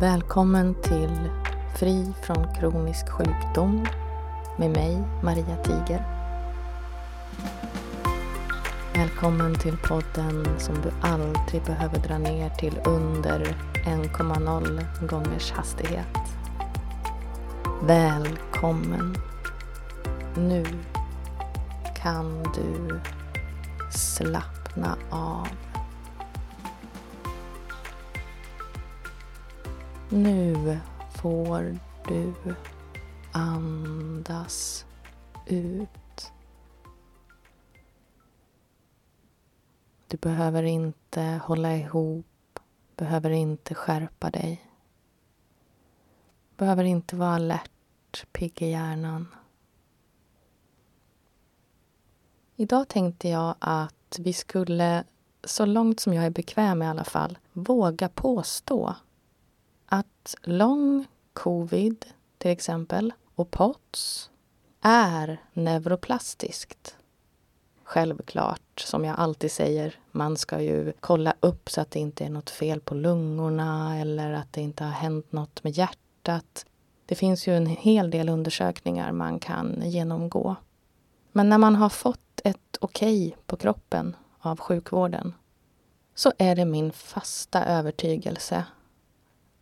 Välkommen till Fri från kronisk sjukdom med mig, Maria Tiger. Välkommen till podden som du aldrig behöver dra ner till under 1,0 gångers hastighet. Välkommen. Nu kan du slappna av. Nu får du andas ut. Du behöver inte hålla ihop, behöver inte skärpa dig. Behöver inte vara alert, pigg i hjärnan. Idag tänkte jag att vi skulle, så långt som jag är bekväm i alla fall, våga påstå att lång covid, till exempel, och POTS är neuroplastiskt. Självklart, som jag alltid säger, man ska ju kolla upp så att det inte är något fel på lungorna eller att det inte har hänt något med hjärtat. Det finns ju en hel del undersökningar man kan genomgå. Men när man har fått ett okej okay på kroppen av sjukvården så är det min fasta övertygelse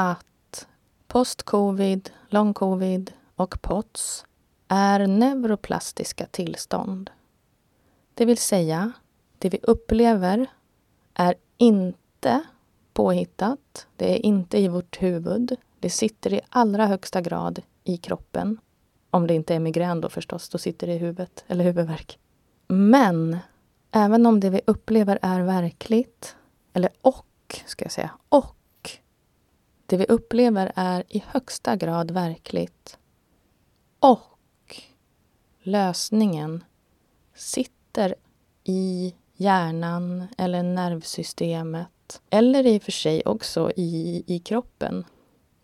att post-covid, long-covid och POTS är neuroplastiska tillstånd. Det vill säga, det vi upplever är inte påhittat. Det är inte i vårt huvud. Det sitter i allra högsta grad i kroppen. Om det inte är migrän då förstås, då sitter det i huvudet, eller huvudvärk. Men även om det vi upplever är verkligt, eller och, ska jag säga, och det vi upplever är i högsta grad verkligt. Och lösningen sitter i hjärnan eller nervsystemet. Eller i och för sig också i, i kroppen.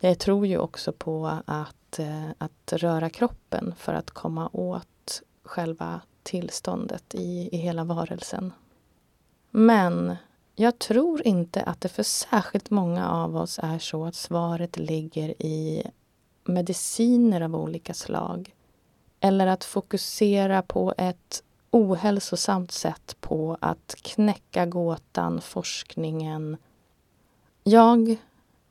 Jag tror ju också på att, eh, att röra kroppen för att komma åt själva tillståndet i, i hela varelsen. Men jag tror inte att det för särskilt många av oss är så att svaret ligger i mediciner av olika slag. Eller att fokusera på ett ohälsosamt sätt på att knäcka gåtan, forskningen. Jag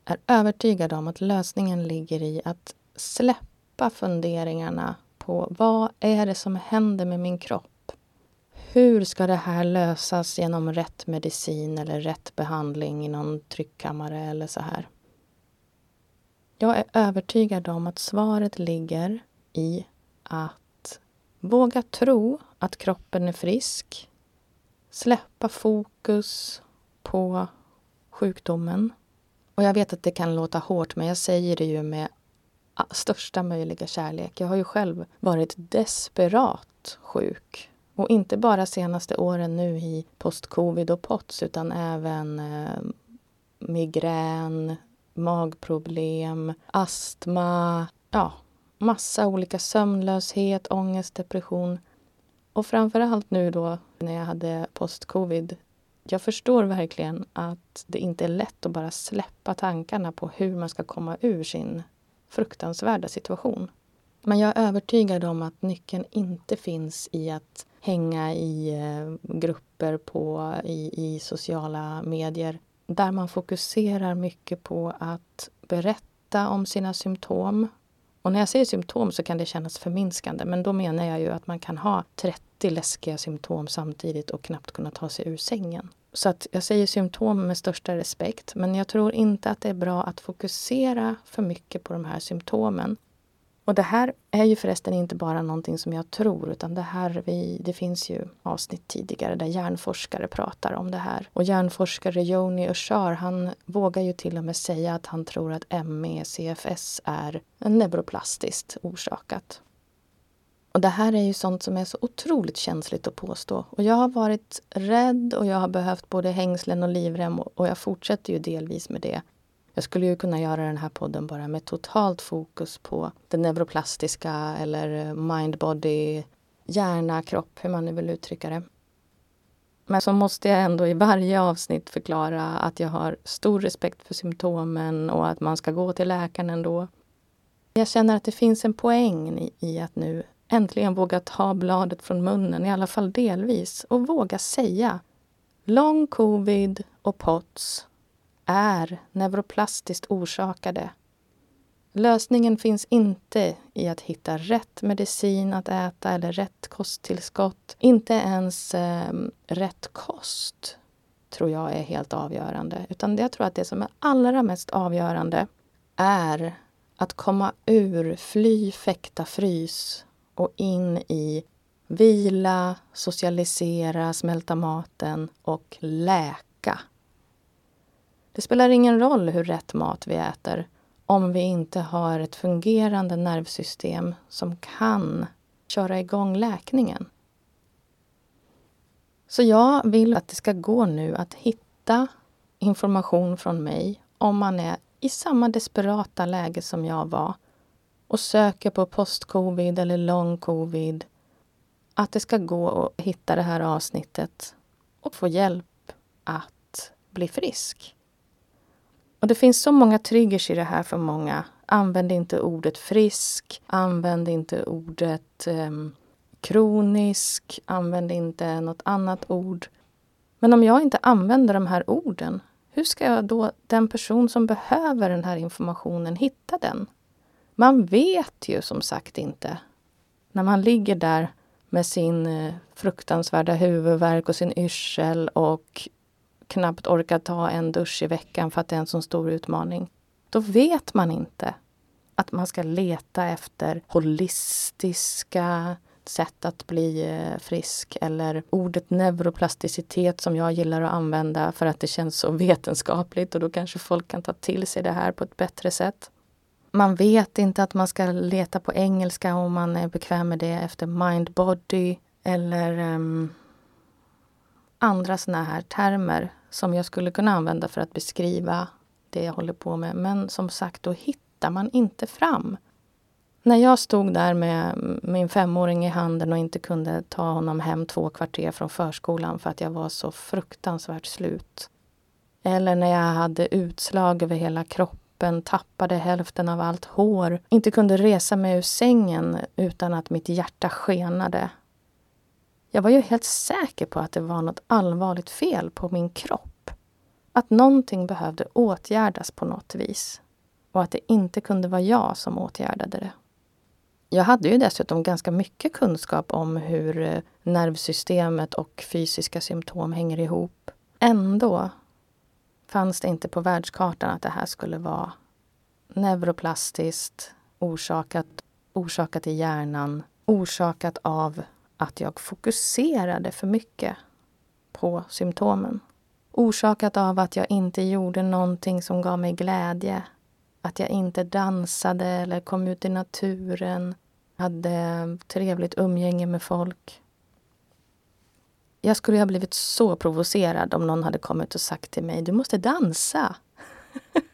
är övertygad om att lösningen ligger i att släppa funderingarna på vad är det som händer med min kropp? Hur ska det här lösas genom rätt medicin eller rätt behandling i någon tryckkammare eller så här? Jag är övertygad om att svaret ligger i att våga tro att kroppen är frisk. Släppa fokus på sjukdomen. Och jag vet att det kan låta hårt, men jag säger det ju med största möjliga kärlek. Jag har ju själv varit desperat sjuk och inte bara senaste åren nu i post-covid och POTS utan även eh, migrän, magproblem, astma, ja, massa olika sömnlöshet, ångest, depression. Och framför allt nu då när jag hade post-covid. Jag förstår verkligen att det inte är lätt att bara släppa tankarna på hur man ska komma ur sin fruktansvärda situation. Men jag är övertygad om att nyckeln inte finns i att hänga i eh, grupper på, i, i sociala medier där man fokuserar mycket på att berätta om sina symptom. Och när jag säger symptom så kan det kännas förminskande men då menar jag ju att man kan ha 30 läskiga symptom samtidigt och knappt kunna ta sig ur sängen. Så att jag säger symptom med största respekt men jag tror inte att det är bra att fokusera för mycket på de här symptomen och det här är ju förresten inte bara någonting som jag tror utan det här, vi, det finns ju avsnitt tidigare där hjärnforskare pratar om det här. Och hjärnforskare Joni Ushar han vågar ju till och med säga att han tror att ME, CFS är neuroplastiskt orsakat. Och det här är ju sånt som är så otroligt känsligt att påstå. Och jag har varit rädd och jag har behövt både hängslen och livrem och jag fortsätter ju delvis med det. Jag skulle ju kunna göra den här podden bara med totalt fokus på det neuroplastiska eller mind-body, hjärna, kropp, hur man nu vill uttrycka det. Men så måste jag ändå i varje avsnitt förklara att jag har stor respekt för symptomen och att man ska gå till läkaren ändå. Jag känner att det finns en poäng i, i att nu äntligen våga ta bladet från munnen, i alla fall delvis, och våga säga Long covid och POTS är neuroplastiskt orsakade. Lösningen finns inte i att hitta rätt medicin att äta eller rätt kosttillskott. Inte ens eh, rätt kost tror jag är helt avgörande. Utan jag tror att det som är allra mest avgörande är att komma ur fly, fäkta, frys och in i vila, socialisera, smälta maten och läka. Det spelar ingen roll hur rätt mat vi äter om vi inte har ett fungerande nervsystem som kan köra igång läkningen. Så jag vill att det ska gå nu att hitta information från mig om man är i samma desperata läge som jag var och söker på post-covid eller long covid att det ska gå att hitta det här avsnittet och få hjälp att bli frisk. Och det finns så många triggers i det här för många. Använd inte ordet frisk, använd inte ordet eh, kronisk, använd inte något annat ord. Men om jag inte använder de här orden, hur ska jag då, den person som behöver den här informationen, hitta den? Man vet ju som sagt inte. När man ligger där med sin eh, fruktansvärda huvudvärk och sin yrsel och knappt orkar ta en dusch i veckan för att det är en så stor utmaning. Då vet man inte att man ska leta efter holistiska sätt att bli eh, frisk eller ordet neuroplasticitet som jag gillar att använda för att det känns så vetenskapligt och då kanske folk kan ta till sig det här på ett bättre sätt. Man vet inte att man ska leta på engelska om man är bekväm med det efter mind-body eller um, andra såna här termer som jag skulle kunna använda för att beskriva det jag håller på med. Men som sagt, då hittar man inte fram. När jag stod där med min femåring i handen och inte kunde ta honom hem två kvarter från förskolan för att jag var så fruktansvärt slut. Eller när jag hade utslag över hela kroppen, tappade hälften av allt hår, inte kunde resa mig ur sängen utan att mitt hjärta skenade jag var ju helt säker på att det var något allvarligt fel på min kropp. Att någonting behövde åtgärdas på något vis. Och att det inte kunde vara jag som åtgärdade det. Jag hade ju dessutom ganska mycket kunskap om hur eh, nervsystemet och fysiska symptom hänger ihop. Ändå fanns det inte på världskartan att det här skulle vara neuroplastiskt, orsakat, orsakat i hjärnan, orsakat av att jag fokuserade för mycket på symptomen. Orsakat av att jag inte gjorde någonting som gav mig glädje. Att jag inte dansade eller kom ut i naturen, hade trevligt umgänge med folk. Jag skulle ha blivit så provocerad om någon hade kommit och sagt till mig, du måste dansa.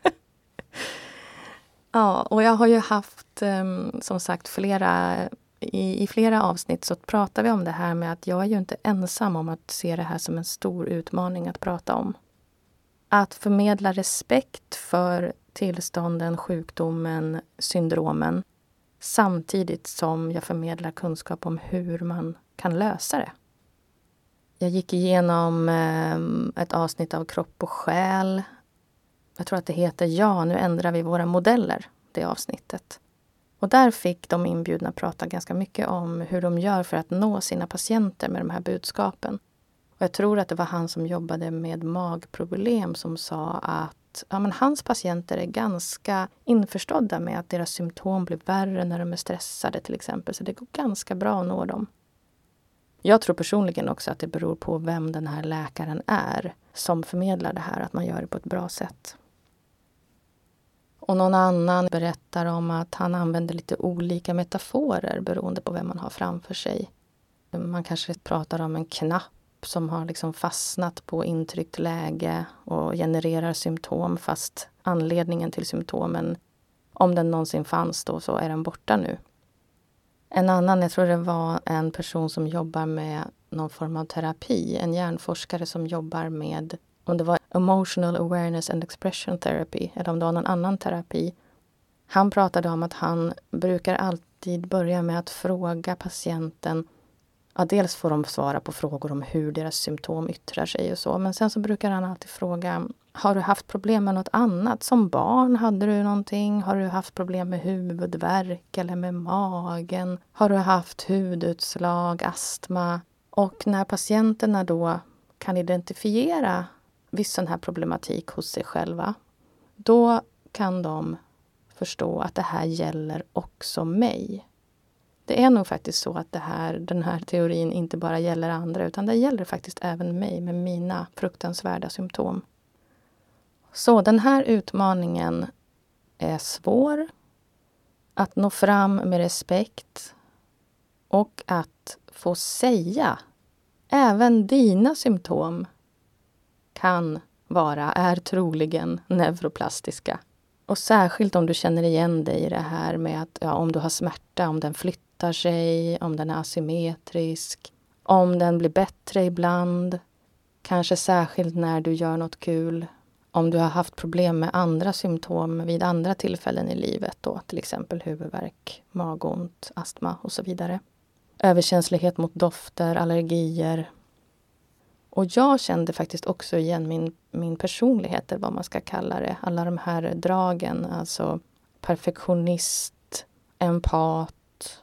ja, och jag har ju haft ehm, som sagt flera i, i flera avsnitt så pratar vi om det här med att jag är ju inte ensam om att se det här som en stor utmaning att prata om. Att förmedla respekt för tillstånden, sjukdomen, syndromen samtidigt som jag förmedlar kunskap om hur man kan lösa det. Jag gick igenom eh, ett avsnitt av Kropp och själ. Jag tror att det heter Ja, nu ändrar vi våra modeller, det avsnittet. Och där fick de inbjudna prata ganska mycket om hur de gör för att nå sina patienter med de här budskapen. Och jag tror att det var han som jobbade med magproblem som sa att ja, men hans patienter är ganska införstådda med att deras symptom blir värre när de är stressade till exempel. Så det går ganska bra att nå dem. Jag tror personligen också att det beror på vem den här läkaren är som förmedlar det här, att man gör det på ett bra sätt. Och någon annan berättar om att han använder lite olika metaforer beroende på vem man har framför sig. Man kanske pratar om en knapp som har liksom fastnat på intryckt läge och genererar symptom fast anledningen till symptomen, om den någonsin fanns då, så är den borta nu. En annan, jag tror det var en person som jobbar med någon form av terapi. En hjärnforskare som jobbar med om det var emotional awareness and expression therapy eller om det var någon annan terapi. Han pratade om att han brukar alltid börja med att fråga patienten Ja, dels får de svara på frågor om hur deras symptom yttrar sig och så. Men sen så brukar han alltid fråga Har du haft problem med något annat? Som barn, hade du någonting? Har du haft problem med huvudvärk eller med magen? Har du haft hudutslag, astma? Och när patienterna då kan identifiera viss sån här problematik hos sig själva, då kan de förstå att det här gäller också mig. Det är nog faktiskt så att det här, den här teorin inte bara gäller andra utan det gäller faktiskt även mig med mina fruktansvärda symptom. Så den här utmaningen är svår att nå fram med respekt och att få säga även dina symptom kan vara, är troligen neuroplastiska. Och särskilt om du känner igen dig i det här med att ja, om du har smärta, om den flyttar sig, om den är asymmetrisk, om den blir bättre ibland, kanske särskilt när du gör något kul, om du har haft problem med andra symptom vid andra tillfällen i livet, då, till exempel huvudvärk, magont, astma och så vidare. Överkänslighet mot dofter, allergier, och jag kände faktiskt också igen min, min personlighet, eller vad man ska kalla det. Alla de här dragen, alltså perfektionist, empat,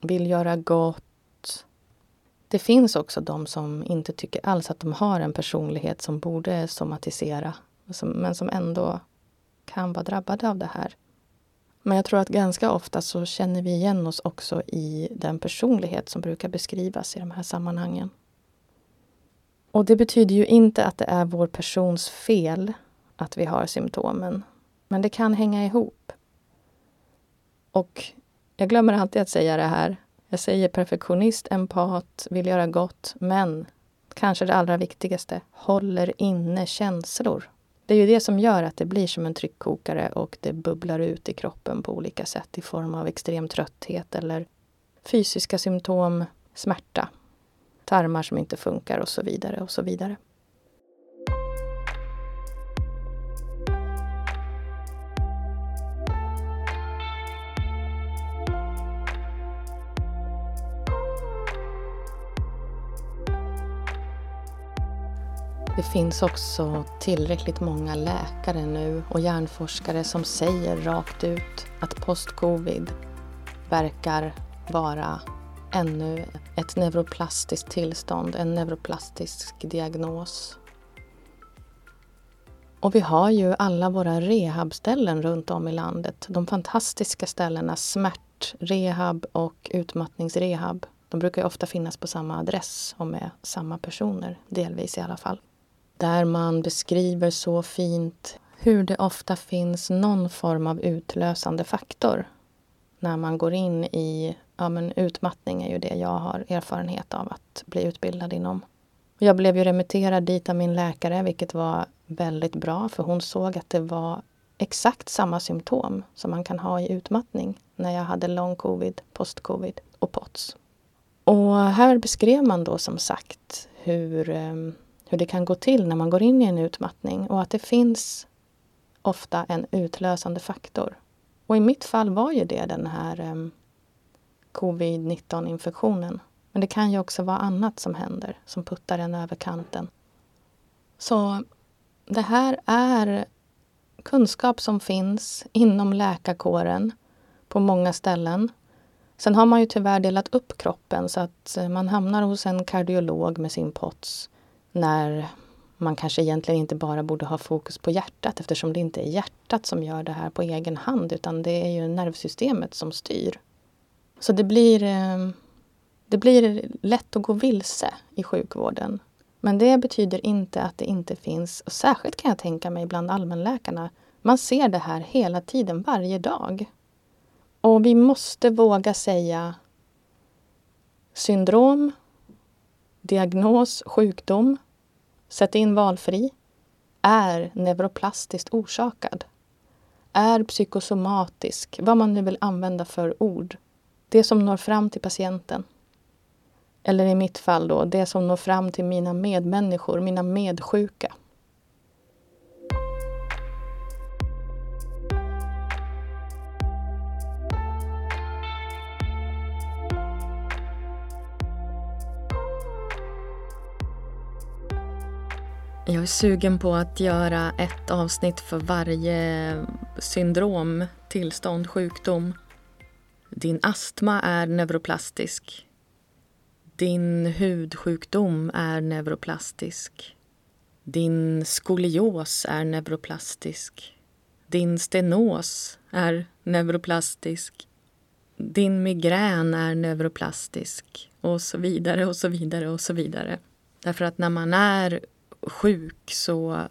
vill göra gott. Det finns också de som inte tycker alls att de har en personlighet som borde somatisera, men som ändå kan vara drabbade av det här. Men jag tror att ganska ofta så känner vi igen oss också i den personlighet som brukar beskrivas i de här sammanhangen. Och det betyder ju inte att det är vår persons fel att vi har symptomen. Men det kan hänga ihop. Och jag glömmer alltid att säga det här. Jag säger perfektionist, empat, vill göra gott, men kanske det allra viktigaste, håller inne känslor. Det är ju det som gör att det blir som en tryckkokare och det bubblar ut i kroppen på olika sätt i form av extrem trötthet eller fysiska symptom, smärta tarmar som inte funkar och så vidare och så vidare. Det finns också tillräckligt många läkare nu och hjärnforskare som säger rakt ut att postcovid verkar vara ännu ett neuroplastiskt tillstånd, en neuroplastisk diagnos. Och vi har ju alla våra rehabställen runt om i landet. De fantastiska ställena smärtrehab och utmattningsrehab. De brukar ofta finnas på samma adress och med samma personer, delvis i alla fall. Där man beskriver så fint hur det ofta finns någon form av utlösande faktor när man går in i ja, men utmattning är ju det jag har erfarenhet av att bli utbildad inom. Jag blev ju remitterad dit av min läkare, vilket var väldigt bra för hon såg att det var exakt samma symptom som man kan ha i utmattning när jag hade lång covid, post-covid och POTS. Och här beskrev man då som sagt hur, ehm, hur det kan gå till när man går in i en utmattning och att det finns ofta en utlösande faktor. Och i mitt fall var ju det den här ehm, covid-19 infektionen. Men det kan ju också vara annat som händer som puttar en över kanten. Så det här är kunskap som finns inom läkarkåren på många ställen. Sen har man ju tyvärr delat upp kroppen så att man hamnar hos en kardiolog med sin POTS när man kanske egentligen inte bara borde ha fokus på hjärtat eftersom det inte är hjärtat som gör det här på egen hand utan det är ju nervsystemet som styr. Så det blir, ehm, det blir lätt att gå vilse i sjukvården. Men det betyder inte att det inte finns, och särskilt kan jag tänka mig bland allmänläkarna, man ser det här hela tiden, varje dag. Och vi måste våga säga syndrom, diagnos, sjukdom, sätt in valfri, är neuroplastiskt orsakad. Är psykosomatisk, vad man nu vill använda för ord det som når fram till patienten. Eller i mitt fall då, det som når fram till mina medmänniskor, mina medsjuka. Jag är sugen på att göra ett avsnitt för varje syndrom, tillstånd, sjukdom. Din astma är neuroplastisk. Din hudsjukdom är neuroplastisk. Din skolios är neuroplastisk. Din stenos är neuroplastisk. Din migrän är neuroplastisk. Och så vidare och så vidare och så vidare. Därför att när man är sjuk så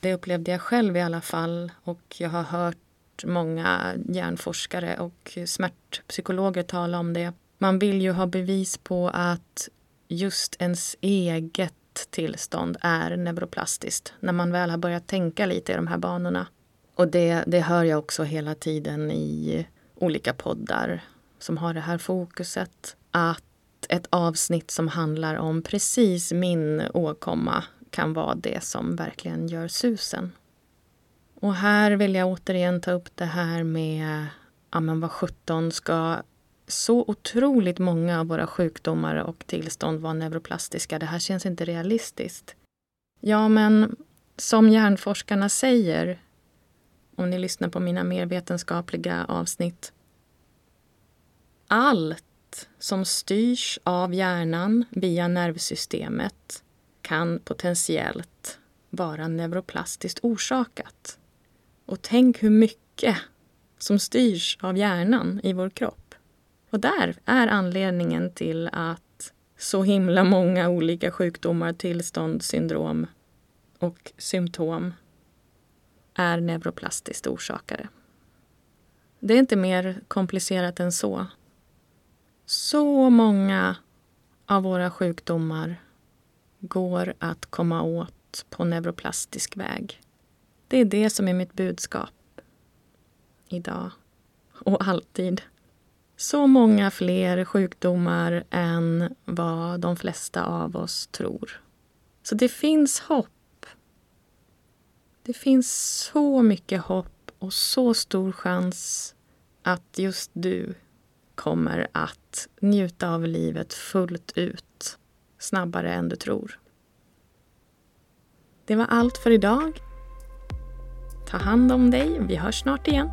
det upplevde jag själv i alla fall och jag har hört många hjärnforskare och smärtpsykologer tala om det. Man vill ju ha bevis på att just ens eget tillstånd är neuroplastiskt när man väl har börjat tänka lite i de här banorna. Och det, det hör jag också hela tiden i olika poddar som har det här fokuset. Att ett avsnitt som handlar om precis min åkomma kan vara det som verkligen gör susen. Och här vill jag återigen ta upp det här med, ja men vad sjutton ska så otroligt många av våra sjukdomar och tillstånd vara neuroplastiska? Det här känns inte realistiskt. Ja, men som hjärnforskarna säger, om ni lyssnar på mina mer vetenskapliga avsnitt. Allt som styrs av hjärnan via nervsystemet kan potentiellt vara neuroplastiskt orsakat. Och tänk hur mycket som styrs av hjärnan i vår kropp. Och där är anledningen till att så himla många olika sjukdomar, tillstånd, syndrom och symptom är neuroplastiskt orsakade. Det är inte mer komplicerat än så. Så många av våra sjukdomar går att komma åt på neuroplastisk väg. Det är det som är mitt budskap idag och alltid. Så många fler sjukdomar än vad de flesta av oss tror. Så det finns hopp. Det finns så mycket hopp och så stor chans att just du kommer att njuta av livet fullt ut snabbare än du tror. Det var allt för idag. Ta hand om dig. Vi hörs snart igen.